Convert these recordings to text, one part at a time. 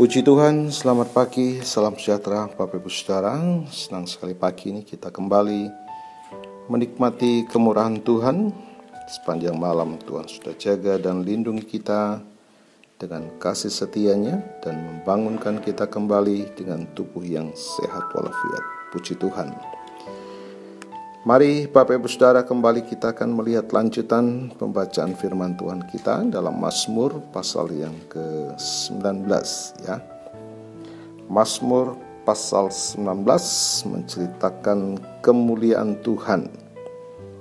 Puji Tuhan, selamat pagi, salam sejahtera Bapak Ibu Saudara. Senang sekali pagi ini kita kembali menikmati kemurahan Tuhan. Sepanjang malam Tuhan sudah jaga dan lindungi kita dengan kasih setianya Dan membangunkan kita kembali dengan tubuh yang sehat walafiat. Puji Tuhan Mari Bapak Ibu Saudara kembali kita akan melihat lanjutan pembacaan firman Tuhan kita dalam Mazmur pasal yang ke-19 ya. Mazmur pasal 19 menceritakan kemuliaan Tuhan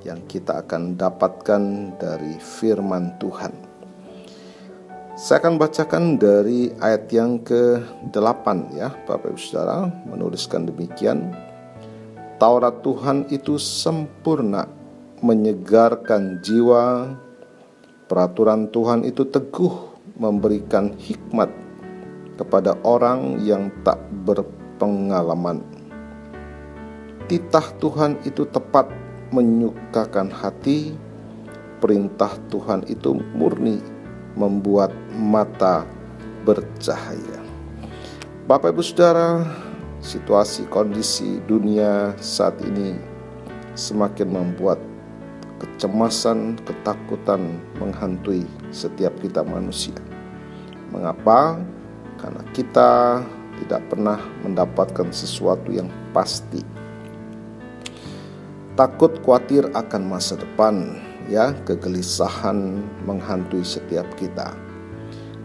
yang kita akan dapatkan dari firman Tuhan. Saya akan bacakan dari ayat yang ke-8 ya Bapak Ibu Saudara menuliskan demikian Taurat Tuhan itu sempurna, menyegarkan jiwa. Peraturan Tuhan itu teguh, memberikan hikmat kepada orang yang tak berpengalaman. Titah Tuhan itu tepat, menyukakan hati. Perintah Tuhan itu murni, membuat mata bercahaya. Bapak Ibu Saudara, situasi kondisi dunia saat ini semakin membuat kecemasan, ketakutan menghantui setiap kita manusia. Mengapa? Karena kita tidak pernah mendapatkan sesuatu yang pasti. Takut khawatir akan masa depan, ya, kegelisahan menghantui setiap kita.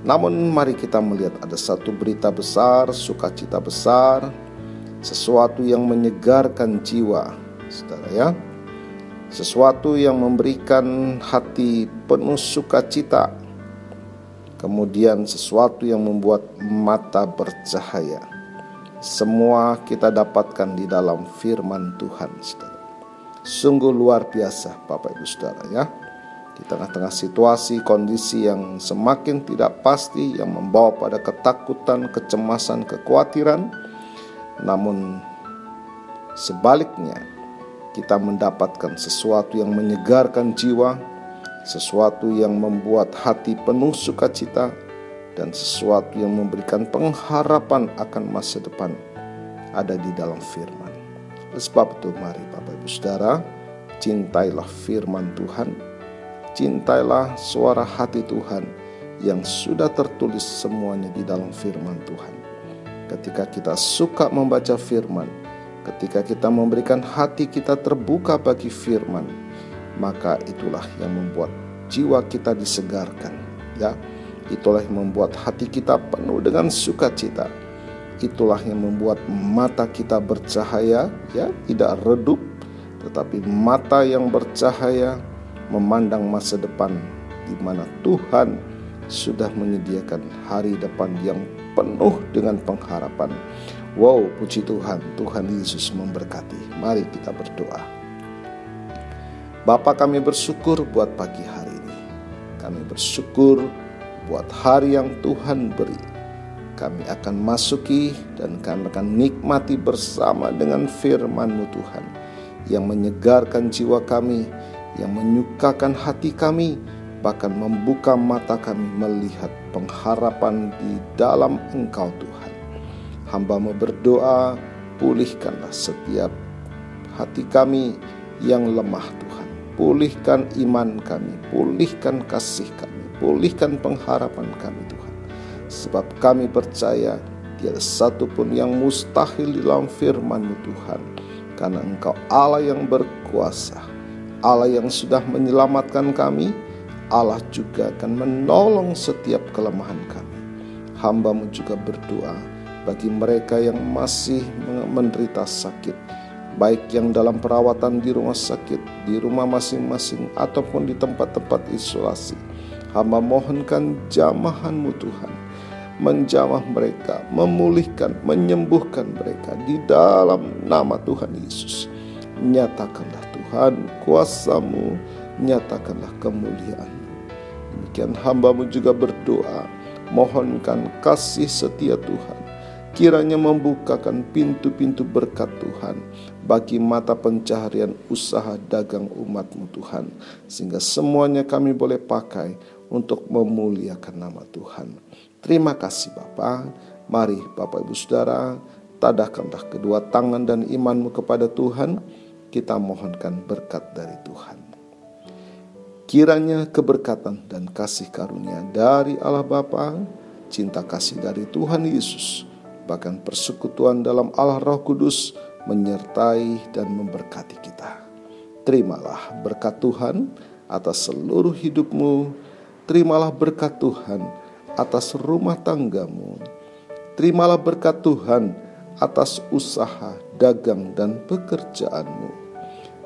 Namun mari kita melihat ada satu berita besar, sukacita besar sesuatu yang menyegarkan jiwa, saudara ya. Sesuatu yang memberikan hati penuh sukacita. Kemudian sesuatu yang membuat mata bercahaya. Semua kita dapatkan di dalam firman Tuhan, saudara. Sungguh luar biasa, Bapak Ibu Saudara ya. Di tengah-tengah situasi, kondisi yang semakin tidak pasti yang membawa pada ketakutan, kecemasan, kekhawatiran, namun sebaliknya kita mendapatkan sesuatu yang menyegarkan jiwa, sesuatu yang membuat hati penuh sukacita dan sesuatu yang memberikan pengharapan akan masa depan ada di dalam firman. Sebab itu mari Bapak Ibu Saudara, cintailah firman Tuhan, cintailah suara hati Tuhan yang sudah tertulis semuanya di dalam firman Tuhan ketika kita suka membaca firman, ketika kita memberikan hati kita terbuka bagi firman, maka itulah yang membuat jiwa kita disegarkan, ya. Itulah yang membuat hati kita penuh dengan sukacita. Itulah yang membuat mata kita bercahaya, ya, tidak redup, tetapi mata yang bercahaya memandang masa depan di mana Tuhan sudah menyediakan hari depan yang penuh dengan pengharapan. Wow, puji Tuhan, Tuhan Yesus memberkati. Mari kita berdoa. Bapa kami bersyukur buat pagi hari ini. Kami bersyukur buat hari yang Tuhan beri. Kami akan masuki dan kami akan nikmati bersama dengan firman-Mu Tuhan yang menyegarkan jiwa kami, yang menyukakan hati kami, bahkan membuka mata kami melihat pengharapan di dalam Engkau Tuhan. Hambamu berdoa, pulihkanlah setiap hati kami yang lemah Tuhan. Pulihkan iman kami, pulihkan kasih kami, pulihkan pengharapan kami Tuhan. Sebab kami percaya tiada satu pun yang mustahil di dalam firman-Mu Tuhan. Karena Engkau Allah yang berkuasa, Allah yang sudah menyelamatkan kami, Allah juga akan menolong setiap kelemahan kami. Hambamu juga berdoa bagi mereka yang masih menderita sakit, baik yang dalam perawatan di rumah sakit, di rumah masing-masing, ataupun di tempat-tempat isolasi. Hamba mohonkan jamahanmu Tuhan, menjamah mereka, memulihkan, menyembuhkan mereka di dalam nama Tuhan Yesus. Nyatakanlah Tuhan kuasamu, nyatakanlah kemuliaan Demikian hambamu juga berdoa, mohonkan kasih setia Tuhan. Kiranya membukakan pintu-pintu berkat Tuhan bagi mata pencaharian usaha dagang umatmu Tuhan. Sehingga semuanya kami boleh pakai untuk memuliakan nama Tuhan. Terima kasih Bapa. Mari Bapak Ibu Saudara, tadahkanlah kedua tangan dan imanmu kepada Tuhan, kita mohonkan berkat dari Tuhan. Kiranya keberkatan dan kasih karunia dari Allah Bapa, cinta kasih dari Tuhan Yesus, bahkan persekutuan dalam Allah Roh Kudus menyertai dan memberkati kita. Terimalah berkat Tuhan atas seluruh hidupmu. Terimalah berkat Tuhan atas rumah tanggamu Terimalah berkat Tuhan atas usaha, dagang, dan pekerjaanmu.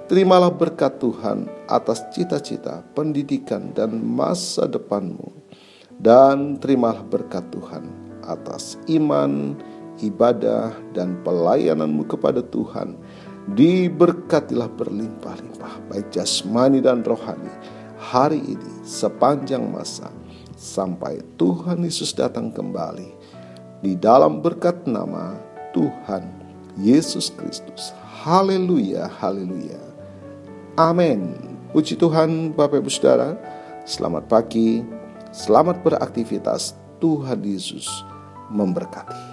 Terimalah berkat Tuhan atas cita-cita, pendidikan, dan masa depanmu. Dan terimalah berkat Tuhan atas iman, ibadah, dan pelayananmu kepada Tuhan. Diberkatilah berlimpah-limpah, baik jasmani dan rohani, hari ini sepanjang masa, sampai Tuhan Yesus datang kembali di dalam berkat nama Tuhan Yesus Kristus. Haleluya, haleluya. Amin. Puji Tuhan Bapak Ibu Saudara. Selamat pagi, selamat beraktivitas. Tuhan Yesus memberkati.